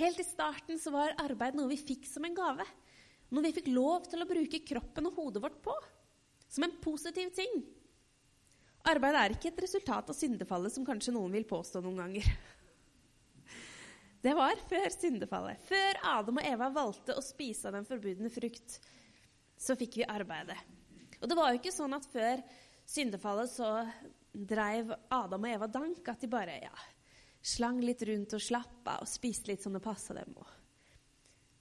Helt i starten så var arbeid noe vi fikk som en gave. Noe vi fikk lov til å bruke kroppen og hodet vårt på. Som en positiv ting. Arbeid er ikke et resultat av syndefallet, som kanskje noen vil påstå noen ganger. Det var før syndefallet. Før Adam og Eva valgte å spise av den forbudne frukt, så fikk vi arbeidet. Og det var jo ikke sånn at før syndefallet så dreiv Adam og Eva dank, at de bare ja, slang litt rundt og slappa og spiste litt som det passa dem. og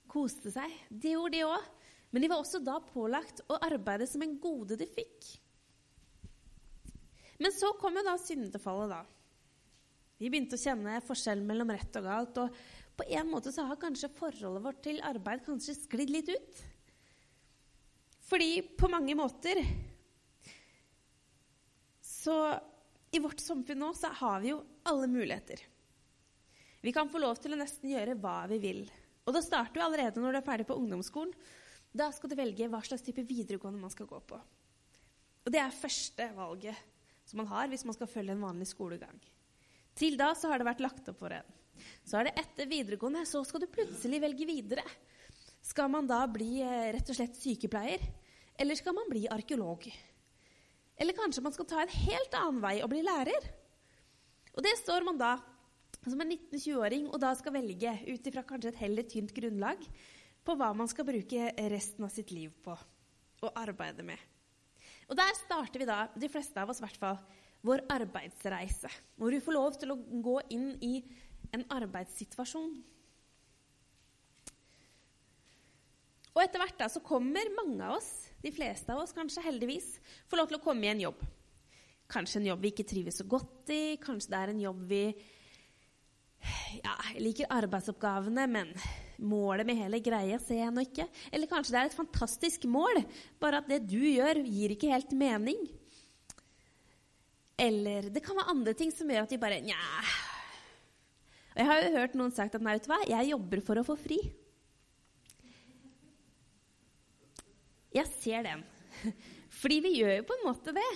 koste seg. Det gjorde de òg. Men de var også da pålagt å arbeide som en gode de fikk. Men så kom jo da syndefallet, da. Vi begynte å kjenne forskjellen mellom rett og galt. Og på en måte så har kanskje forholdet vårt til arbeid kanskje sklidd litt ut. Fordi på mange måter Så i vårt samfunn nå så har vi jo alle muligheter. Vi kan få lov til å nesten gjøre hva vi vil. Og da starter du allerede når du er ferdig på ungdomsskolen. Da skal du velge hva slags type videregående man skal gå på. Og det er første valget som man har hvis man skal følge en vanlig skolegang. Til da så har det vært lagt opp for en. Så er det etter videregående, så skal du plutselig velge videre. Skal man da bli eh, rett og slett sykepleier? Eller skal man bli arkeolog? Eller kanskje man skal ta en helt annen vei og bli lærer? Og det står man da som en 19-20-åring og da skal velge ut ifra kanskje et heller tynt grunnlag på hva man skal bruke resten av sitt liv på og arbeide med. Og der starter vi da, de fleste av oss i hvert fall, vår arbeidsreise. Hvor vi får lov til å gå inn i en arbeidssituasjon. Og etter hvert da, så kommer mange av oss, de fleste av oss kanskje heldigvis, får lov til å komme i en jobb. Kanskje en jobb vi ikke trives så godt i, kanskje det er en jobb vi ja, liker arbeidsoppgavene, men målet med hele greia ser jeg nå ikke. Eller kanskje det er et fantastisk mål, bare at det du gjør, gir ikke helt mening. Eller det kan være andre ting som gjør at de bare Nja. Jeg har jo hørt noen sagt at nei, vet du hva, jeg jobber for å få fri. Jeg ser den. Fordi vi gjør jo på en måte det.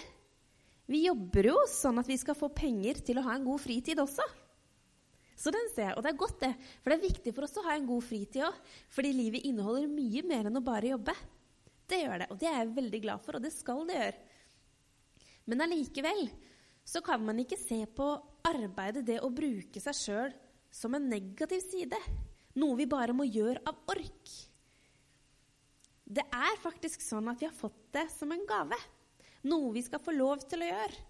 Vi jobber jo sånn at vi skal få penger til å ha en god fritid også. Så den ser jeg, Og det er godt, det. For det er viktig for oss å ha en god fritid òg. Fordi livet inneholder mye mer enn å bare jobbe. Det gjør det, og det er jeg veldig glad for, og det skal det gjøre. Men allikevel så kan man ikke se på arbeidet, det å bruke seg sjøl, som en negativ side. Noe vi bare må gjøre av ork. Det er faktisk sånn at vi har fått det som en gave. Noe vi skal få lov til å gjøre.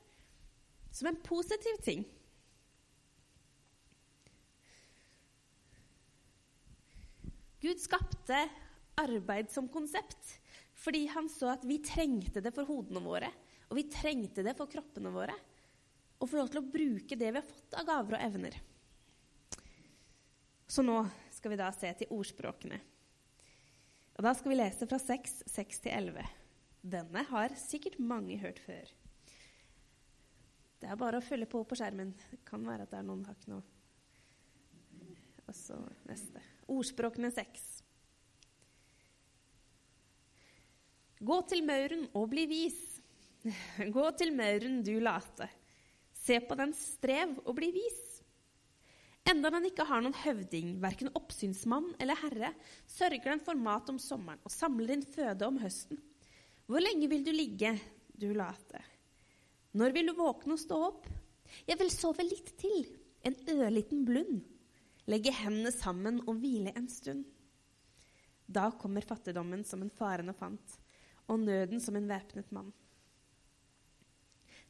Som en positiv ting. Gud skapte arbeid som konsept fordi han så at vi trengte det for hodene våre, og vi trengte det for kroppene våre. Og få lov til å bruke det vi har fått av gaver og evner. Så nå skal vi da se til ordspråkene. Og Da skal vi lese fra 6, 6 til 11. Denne har sikkert mange hørt før. Det er bare å følge på på skjermen. Det kan være at det er noen hakk noe. Og så neste. Ordspråk med seks. Gå til mauren og bli vis. Gå til mauren, du late. Se på den strev og bli vis. Enda den ikke har noen høvding, verken oppsynsmann eller herre, sørger den for mat om sommeren og samler inn føde om høsten. Hvor lenge vil du ligge, du late? Når vil du våkne og stå opp? Jeg vil sove litt til, en ørliten blund. Legge hendene sammen og hvile en stund. Da kommer fattigdommen som en farende fant, og nøden som en væpnet mann.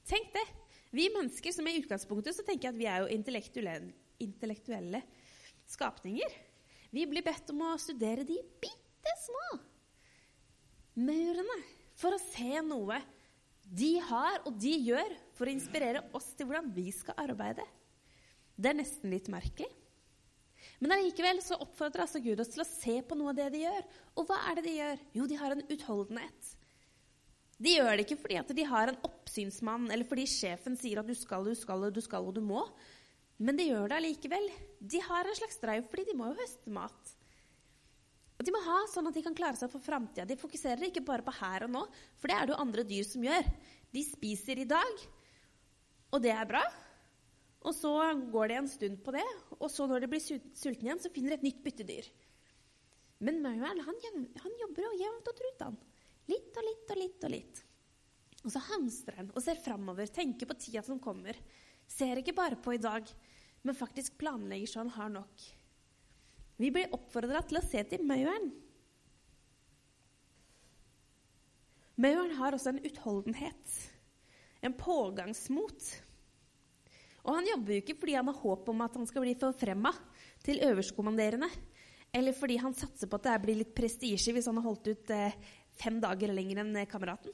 Tenk det! Vi mennesker som er i utgangspunktet så tenker jeg at vi er jo intellektuelle intellektuelle skapninger. Vi blir bedt om å studere de bitte små maurene for å se noe de har og de gjør for å inspirere oss til hvordan vi skal arbeide. Det er nesten litt merkelig. Men allikevel så oppfordrer altså Gud oss til å se på noe av det de gjør. Og hva er det de gjør? Jo, de har en utholdenhet. De gjør det ikke fordi at de har en oppsynsmann, eller fordi sjefen sier at du skal, du skal, du skal og du må. Men de gjør det allikevel. De har en slags drive fordi de må jo høste mat. Og de må ha sånn at de kan klare seg for framtida. De fokuserer ikke bare på her og nå, for det er det jo andre dyr som gjør. De spiser i dag, og det er bra. Og så går det en stund på det, og så når de blir sultne igjen, så finner de et nytt byttedyr. Men mauren han, han, jobber jo jevnt og trutt, han. Litt og litt og litt og litt. Og så hamstrer han og ser framover, tenker på tida som kommer. Ser ikke bare på i dag, men faktisk planlegger så han har nok. Vi blir oppfordra til å se til mauren. Mauren har også en utholdenhet, en pågangsmot. Og han jobber jo ikke fordi han har håp om at han skal bli forfremma til øverstkommanderende, eller fordi han satser på at det blir litt prestisje hvis han har holdt ut eh, fem dager lenger enn eh, kameraten.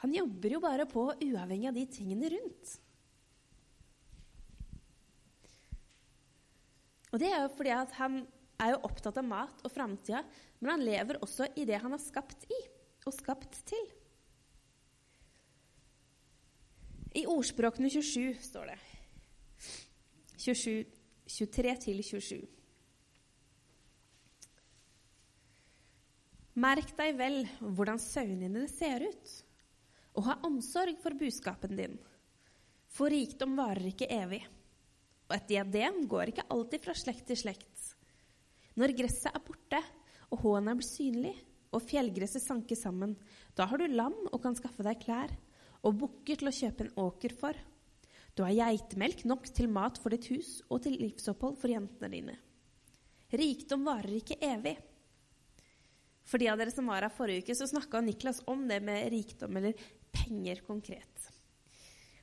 Han jobber jo bare på uavhengig av de tingene rundt. Og det er jo fordi han er jo opptatt av mat og framtida, men han lever også i det han er skapt i og skapt til. I ordspråkene 27 står det 27, 23 til 27. Merk deg vel hvordan sauene dine ser ut, og ha omsorg for buskapen din. For rikdom varer ikke evig, og et diadem går ikke alltid fra slekt til slekt. Når gresset er borte, og hånet er blitt synlig, og fjellgresset sanker sammen, da har du lam og kan skaffe deg klær, og bukker til å kjøpe en åker for. Du har geitemelk nok til mat for ditt hus og til livsopphold for jentene dine. Rikdom varer ikke evig. For de av dere som var her forrige uke, så snakka Niklas om det med rikdom eller penger konkret.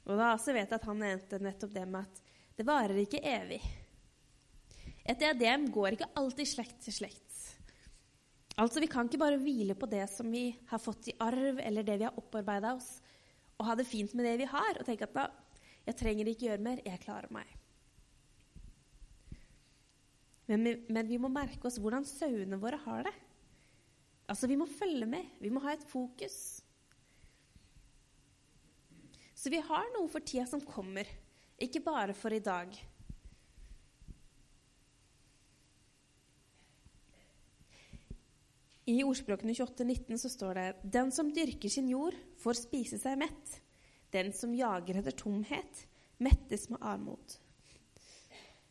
Og da også vet jeg at han nevnte nettopp det med at det varer ikke evig. Et diadem går ikke alltid slekt til slekt. Altså, Vi kan ikke bare hvile på det som vi har fått i arv, eller det vi har opparbeida oss, og ha det fint med det vi har, og tenke at da, jeg trenger ikke gjøre mer, jeg klarer meg. Men, men vi må merke oss hvordan sauene våre har det. Altså, vi må følge med. Vi må ha et fokus. Så vi har noe for tida som kommer, ikke bare for i dag. I ordspråkene 28-19 så står det Den som dyrker sin jord, får spise seg mett. Den som jager etter tomhet, mettes med armod.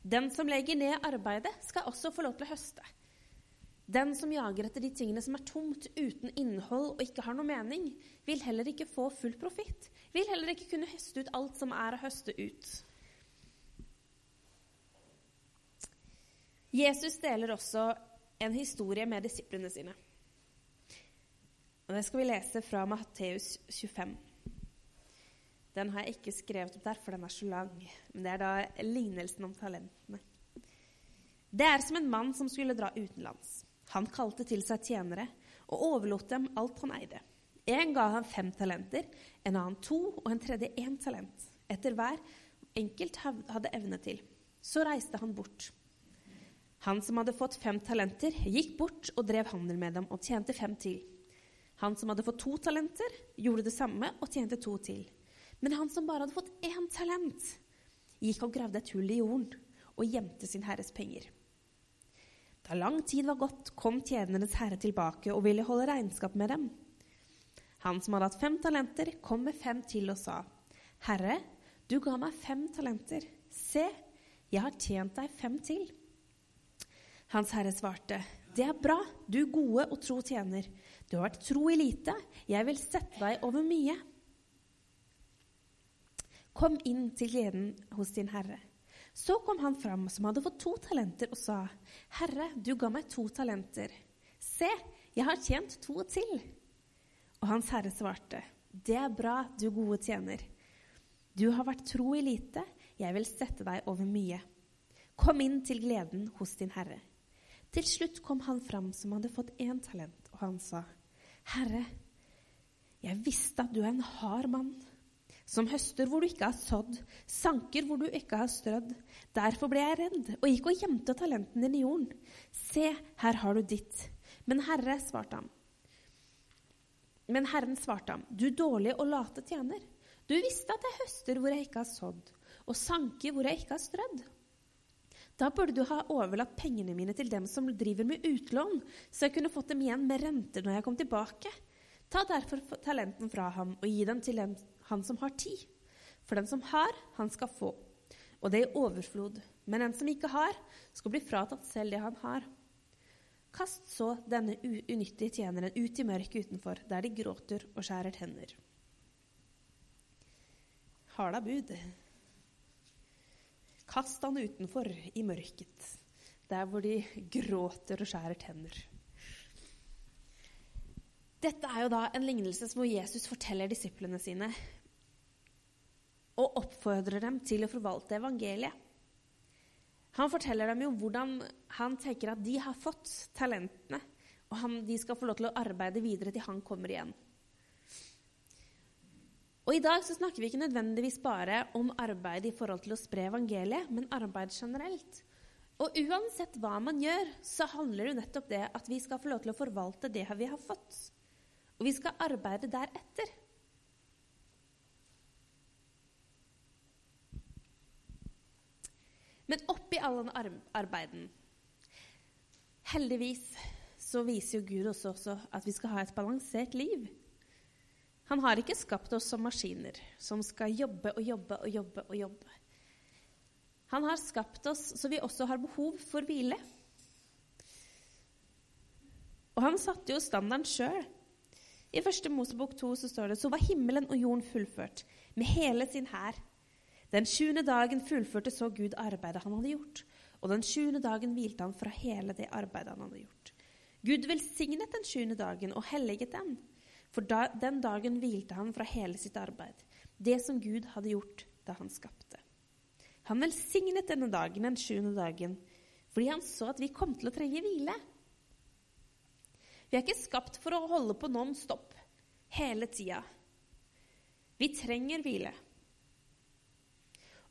Den som legger ned arbeidet, skal også få lov til å høste. Den som jager etter de tingene som er tomt, uten innhold og ikke har noe mening, vil heller ikke få full profitt. Vil heller ikke kunne høste ut alt som er å høste ut. Jesus deler også en historie med disiplene sine. Og Det skal vi lese fra Matteus 25. Den har jeg ikke skrevet opp der, for den er så lang. Men det er da lignelsen om talentene. Det er som en mann som skulle dra utenlands. Han kalte til seg tjenere og overlot dem alt han eide. En ga han fem talenter, en annen to og en tredje én talent, etter hver enkelt hadde evne til. Så reiste han bort. Han som hadde fått fem talenter, gikk bort og drev handel med dem og tjente fem til. Han som hadde fått to talenter, gjorde det samme og tjente to til. Men han som bare hadde fått én talent, gikk og gravde et hull i jorden og gjemte sin herres penger. Da lang tid var gått, kom tjenernes herre tilbake og ville holde regnskap med dem. Han som hadde hatt fem talenter, kom med fem til og sa, Herre, du ga meg fem talenter. Se, jeg har tjent deg fem til. Hans herre svarte, Det er bra, du gode og tro tjener. Du har vært tro i lite, jeg vil sette deg over mye. Kom inn til gleden hos din herre. Så kom han fram som hadde fått to talenter, og sa, Herre, du ga meg to talenter. Se, jeg har tjent to til. Og hans herre svarte, Det er bra, du gode tjener. Du har vært tro i lite, jeg vil sette deg over mye. Kom inn til gleden hos din herre. Til slutt kom han fram som hadde fått én talent, og han sa, Herre, jeg visste at du er en hard mann som høster hvor du ikke har sådd, sanker hvor du ikke har strødd. Derfor ble jeg redd og gikk og gjemte talenten din i jorden. Se, her har du ditt. Men Herre svarte han. Men Herren svarte ham, du dårlige og late tjener. Du visste at jeg høster hvor jeg ikke har sådd, og sanker hvor jeg ikke har strødd. Da burde du ha overlatt pengene mine til dem som driver med utlån, så jeg kunne fått dem igjen med renter når jeg kom tilbake. Ta derfor talenten fra ham og gi den til dem han som har tid. For den som har, han skal få, og det i overflod. Men den som ikke har, skal bli fratatt selv det han har. Kast så denne unyttige tjeneren ut i mørket utenfor, der de gråter og skjærer tenner. Harda bud. Kast han utenfor i mørket, der hvor de gråter og skjærer tenner. Dette er jo da en lignelse som Jesus forteller disiplene sine og oppfordrer dem til å forvalte evangeliet. Han forteller dem jo hvordan han tenker at de har fått talentene, og han, de skal få lov til å arbeide videre til han kommer igjen. Og I dag så snakker vi ikke nødvendigvis bare om arbeid i forhold til å spre evangeliet, men arbeid generelt. Og uansett hva man gjør, så handler det nettopp det at vi skal få lov til å forvalte det vi har fått. Og vi skal arbeide deretter. Men oppi all den arbeiden Heldigvis så viser jo Gud oss også at vi skal ha et balansert liv. Han har ikke skapt oss som maskiner som skal jobbe og jobbe og jobbe og jobbe. Han har skapt oss så vi også har behov for hvile. Og han satte jo standarden sjøl. I første Mosebok 2 så står det så var himmelen og jorden fullført med hele sin hær. Den sjuende dagen fullførte så Gud arbeidet han hadde gjort, og den sjuende dagen hvilte han fra hele det arbeidet han hadde gjort. Gud velsignet den sjuende dagen og helliget den, for da, den dagen hvilte han fra hele sitt arbeid, det som Gud hadde gjort da han skapte. Han velsignet denne dagen, den sjuende dagen, fordi han så at vi kom til å trenge hvile. Vi er ikke skapt for å holde på non stop hele tida. Vi trenger hvile.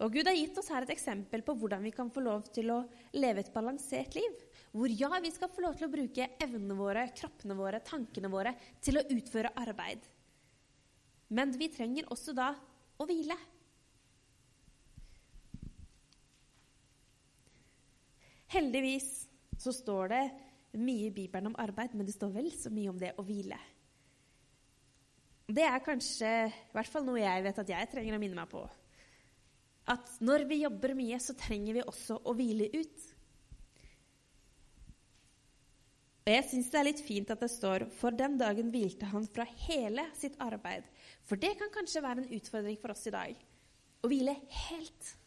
Og Gud har gitt oss her et eksempel på hvordan vi kan få lov til å leve et balansert liv. Hvor ja, vi skal få lov til å bruke evnene våre, kroppene våre, tankene våre til å utføre arbeid. Men vi trenger også da å hvile. Heldigvis så står det mye i Bibelen om arbeid, men det står vel så mye om det å hvile. Det er kanskje i hvert fall noe jeg vet at jeg trenger å minne meg på. At når vi jobber mye, så trenger vi også å hvile ut. Og jeg syns det er litt fint at det står 'for den dagen hvilte han fra hele sitt arbeid'. For det kan kanskje være en utfordring for oss i dag. Å hvile helt.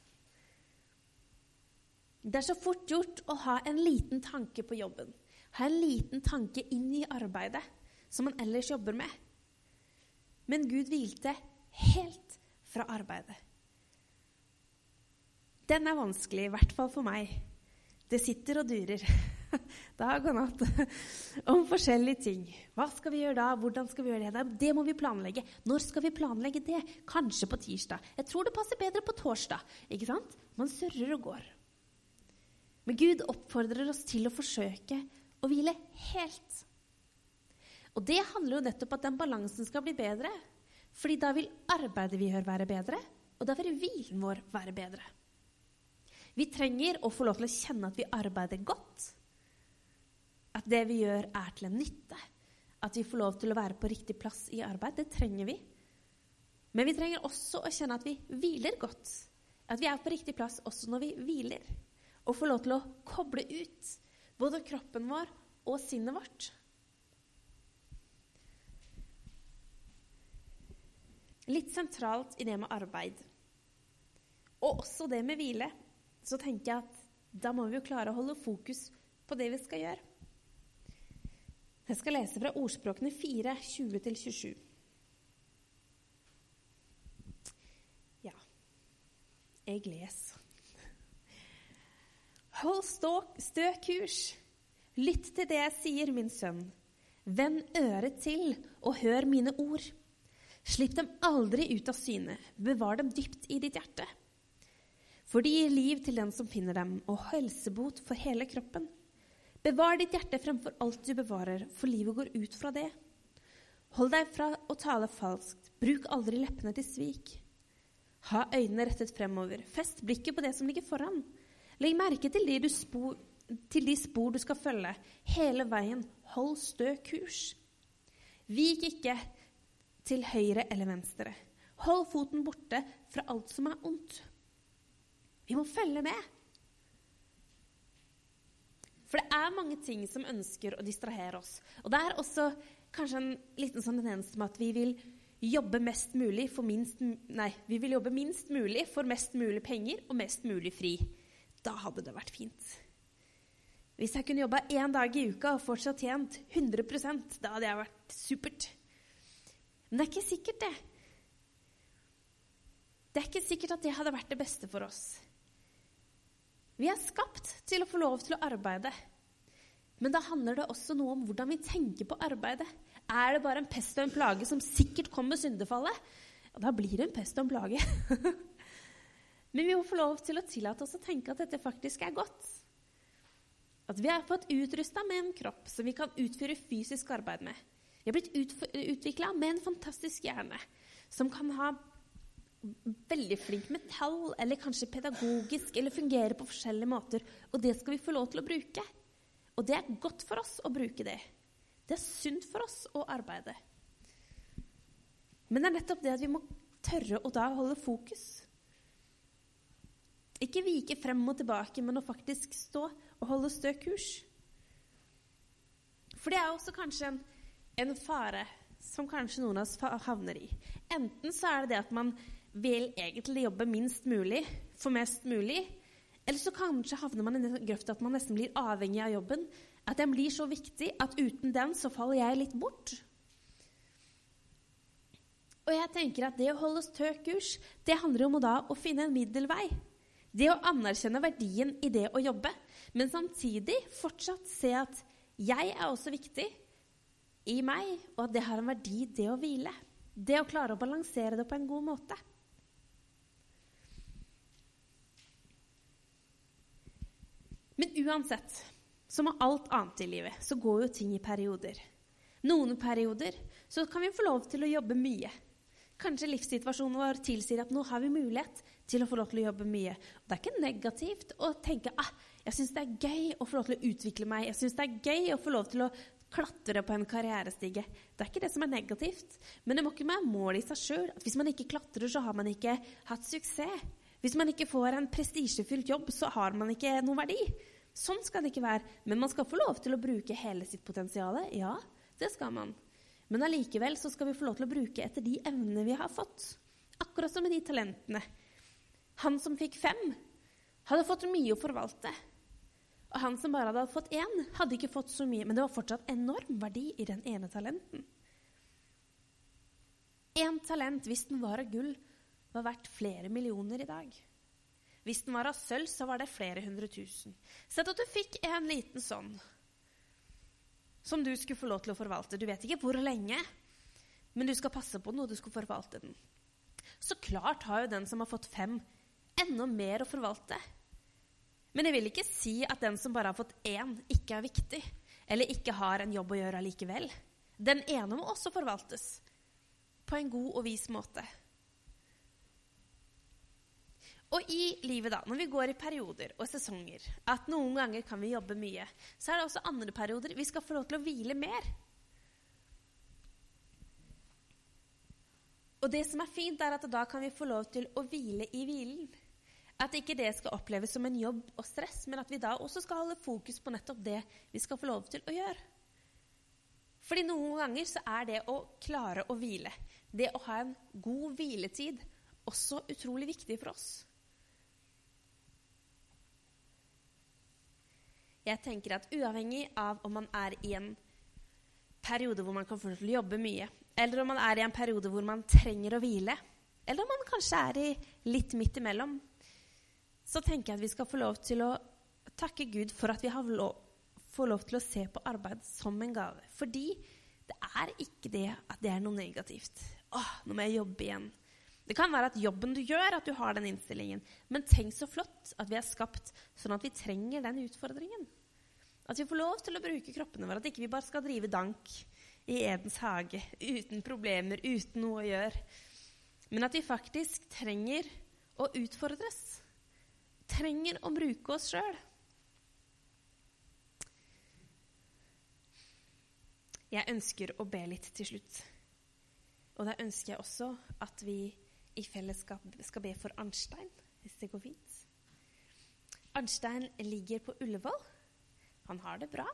Det er så fort gjort å ha en liten tanke på jobben. Ha en liten tanke inn i arbeidet som man ellers jobber med. Men Gud hvilte helt fra arbeidet. Den er vanskelig, i hvert fall for meg. Det sitter og durer dag og natt om forskjellige ting. Hva skal vi gjøre da? Hvordan skal vi gjøre det? Det må vi planlegge. Når skal vi planlegge det? Kanskje på tirsdag. Jeg tror det passer bedre på torsdag. Ikke sant? Man surrer og går. Men Gud oppfordrer oss til å forsøke å hvile helt. Og det handler jo nettopp om at den balansen skal bli bedre. Fordi da vil arbeidet vi gjør, være bedre, og da vil hvilen vår være bedre. Vi trenger å få lov til å kjenne at vi arbeider godt. At det vi gjør, er til en nytte. At vi får lov til å være på riktig plass i arbeid. Det trenger vi. Men vi trenger også å kjenne at vi hviler godt. At vi er på riktig plass også når vi hviler. Og får lov til å koble ut både kroppen vår og sinnet vårt. Litt sentralt i det med arbeid, og også det med hvile, så tenker jeg at da må vi jo klare å holde fokus på det vi skal gjøre. Jeg skal lese fra ordspråkene 4, 20-27. Ja, jeg leser. Hold stø kurs. Lytt til det jeg sier, min sønn. Vend øret til og hør mine ord. Slipp dem aldri ut av syne, bevar dem dypt i ditt hjerte. For de gir liv til den som finner dem, og helsebot for hele kroppen. Bevar ditt hjerte fremfor alt du bevarer, for livet går ut fra det. Hold deg fra å tale falskt, bruk aldri leppene til svik. Ha øynene rettet fremover, fest blikket på det som ligger foran. Legg merke til de, spor, til de spor du skal følge, hele veien. Hold stø kurs. Vik ikke til høyre eller venstre. Hold foten borte fra alt som er ondt. Vi må følge med. For det er mange ting som ønsker å distrahere oss. Og det er også kanskje en liten sånn tendens med at vi vil jobbe mest mulig for minst Nei, vi vil jobbe minst mulig for mest mulig penger og mest mulig fri. Da hadde det vært fint. Hvis jeg kunne jobba én dag i uka og fortsatt tjent 100% da hadde jeg vært supert. Men det er ikke sikkert, det. Det er ikke sikkert at det hadde vært det beste for oss. Vi er skapt til å få lov til å arbeide. Men da handler det også noe om hvordan vi tenker på arbeidet. Er det bare en pest og en plage som sikkert kommer med syndefallet? Ja, da blir det en pest og en plage. Men vi må få lov til å tillate oss å tenke at dette faktisk er godt. At vi er fått utrusta med en kropp som vi kan utføre fysisk arbeid med. Vi har blitt utvikla med en fantastisk hjerne som kan ha veldig flink med tall, eller kanskje pedagogisk, eller fungerer på forskjellige måter. Og det skal vi få lov til å bruke. Og det er godt for oss å bruke det. Det er sunt for oss å arbeide. Men det er nettopp det at vi må tørre å da holde fokus. Ikke vike frem og tilbake, men å faktisk stå og holde stø kurs. For det er også kanskje en, en fare som kanskje noen av oss havner i. Enten så er det det at man vil egentlig jobbe minst mulig for mest mulig. Eller så kanskje havner man i den grøfta at man nesten blir avhengig av jobben. At den blir så viktig at uten den så faller jeg litt bort. Og jeg tenker at det å holde stø kurs, det handler om å, da, å finne en middelvei. Det å anerkjenne verdien i det å jobbe, men samtidig fortsatt se at jeg er også viktig i meg, og at det har en verdi, det å hvile. Det å klare å balansere det på en god måte. Men uansett, som med alt annet i livet, så går jo ting i perioder. Noen perioder så kan vi få lov til å jobbe mye. Kanskje livssituasjonen vår tilsier at nå har vi mulighet til å få lov til å jobbe mye. Og det er ikke negativt å tenke ah, jeg syns det er gøy å få lov til å utvikle meg. Jeg syns det er gøy å få lov til å klatre på en karrierestige. Det er ikke det som er negativt. Men det må ikke være mål i seg sjøl. Hvis man ikke klatrer, så har man ikke hatt suksess. Hvis man ikke får en prestisjefylt jobb, så har man ikke noen verdi. Sånn skal det ikke være. Men man skal få lov til å bruke hele sitt potensial. Ja, det skal man. Men allikevel så skal vi få lov til å bruke etter de evnene vi har fått. Akkurat som med de talentene. Han som fikk fem, hadde fått mye å forvalte. Og han som bare hadde fått én, hadde ikke fått så mye, men det var fortsatt enorm verdi i den ene talenten. Én talent, hvis den var av gull, var verdt flere millioner i dag. Hvis den var av sølv, så var det flere hundre tusen. Sett at du fikk en liten sånn som du skulle få lov til å forvalte. Du vet ikke hvor lenge, men du skal passe på den, og du skal forvalte den. Så klart har jo den som har fått fem, enda mer å forvalte. Men jeg vil ikke si at den som bare har fått én, ikke er viktig, eller ikke har en jobb å gjøre allikevel. Den ene må også forvaltes på en god og vis måte. Og i livet, da, når vi går i perioder og sesonger, at noen ganger kan vi jobbe mye, så er det også andre perioder vi skal få lov til å hvile mer. Og det som er fint, er at da kan vi få lov til å hvile i hvilen. At ikke det skal oppleves som en jobb og stress, men at vi da også skal holde fokus på nettopp det vi skal få lov til å gjøre. Fordi noen ganger så er det å klare å hvile, det å ha en god hviletid, også utrolig viktig for oss. Jeg tenker at uavhengig av om man er i en periode hvor man kan få jobbe mye, eller om man er i en periode hvor man trenger å hvile, eller om man kanskje er i litt midt imellom, så tenker jeg at vi skal få lov til å takke Gud for at vi har lov, får lov til å se på arbeid som en gave. Fordi det er ikke det at det er noe negativt. Åh, nå må jeg jobbe igjen. Det kan være at jobben du gjør, at du har den innstillingen. Men tenk så flott at vi er skapt sånn at vi trenger den utfordringen. At vi får lov til å bruke kroppene våre. At ikke vi bare skal drive dank i Edens hage uten problemer, uten noe å gjøre. Men at vi faktisk trenger å utfordres. Trenger å bruke oss sjøl. Jeg ønsker å be litt til slutt. Og da ønsker jeg også at vi i fellesskap skal be for Arnstein, hvis det går fint. Arnstein ligger på Ullevål. Han har det bra,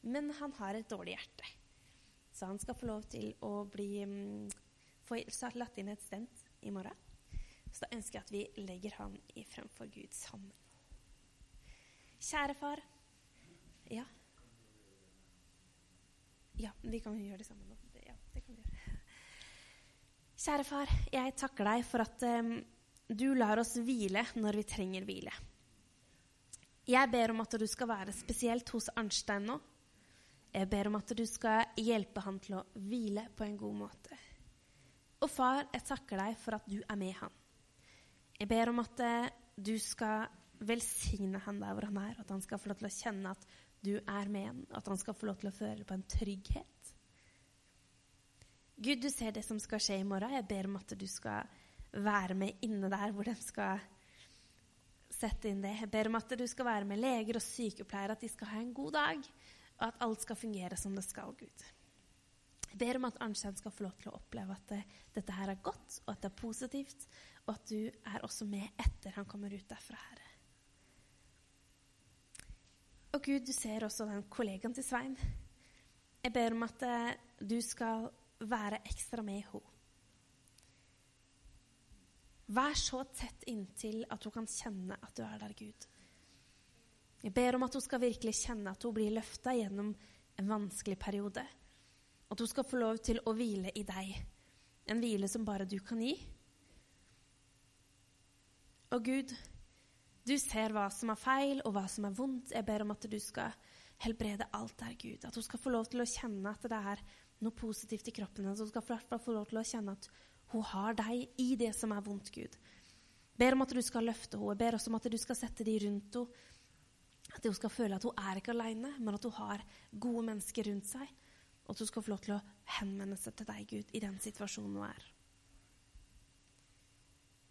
men han har et dårlig hjerte. Så han skal få lov til å bli um, få latt inn et stent i morgen. Så da ønsker jeg at vi legger han fremfor Gud sammen. Kjære far. Ja. Ja, vi kan gjøre det sammen. Ja, det kan vi gjøre. Kjære far, jeg takker deg for at um, du lar oss hvile når vi trenger hvile. Jeg ber om at du skal være spesielt hos Arnstein nå. Jeg ber om at du skal hjelpe han til å hvile på en god måte. Og far, jeg takker deg for at du er med han. Jeg ber om at uh, du skal velsigne han der hvor han er, at han skal få lov til å kjenne at du er med han, at han skal få lov til å føle på en trygghet. Gud, du ser det som skal skje i morgen. Jeg ber om at du skal være med inne der hvor de skal sette inn det. Jeg ber om at du skal være med leger og sykepleiere, at de skal ha en god dag, og at alt skal fungere som det skal, Gud. Jeg ber om at Arnstein skal få lov til å oppleve at det, dette her er godt, og at det er positivt, og at du er også med etter han kommer ut derfra, Herre. Og Gud, du ser også den kollegaen til Svein. Jeg ber om at eh, du skal være ekstra med i henne. Vær så tett inntil at hun kan kjenne at du er der, Gud. Jeg ber om at hun skal virkelig kjenne at hun blir løfta gjennom en vanskelig periode. At hun skal få lov til å hvile i deg. En hvile som bare du kan gi. Og Gud, du ser hva som er feil, og hva som er vondt. Jeg ber om at du skal helbrede alt der, Gud. At hun skal få lov til å kjenne at det er noe positivt i kroppen hennes. Hun skal få lov til å kjenne at hun har deg i det som er vondt, Gud. Ber om at du skal løfte henne. Ber også om at du skal sette de rundt henne. At hun skal føle at hun er ikke alene, men at hun har gode mennesker rundt seg. Og at hun skal få lov til å henvende seg til deg, Gud, i den situasjonen hun er.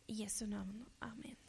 I Jesu navn. Amen.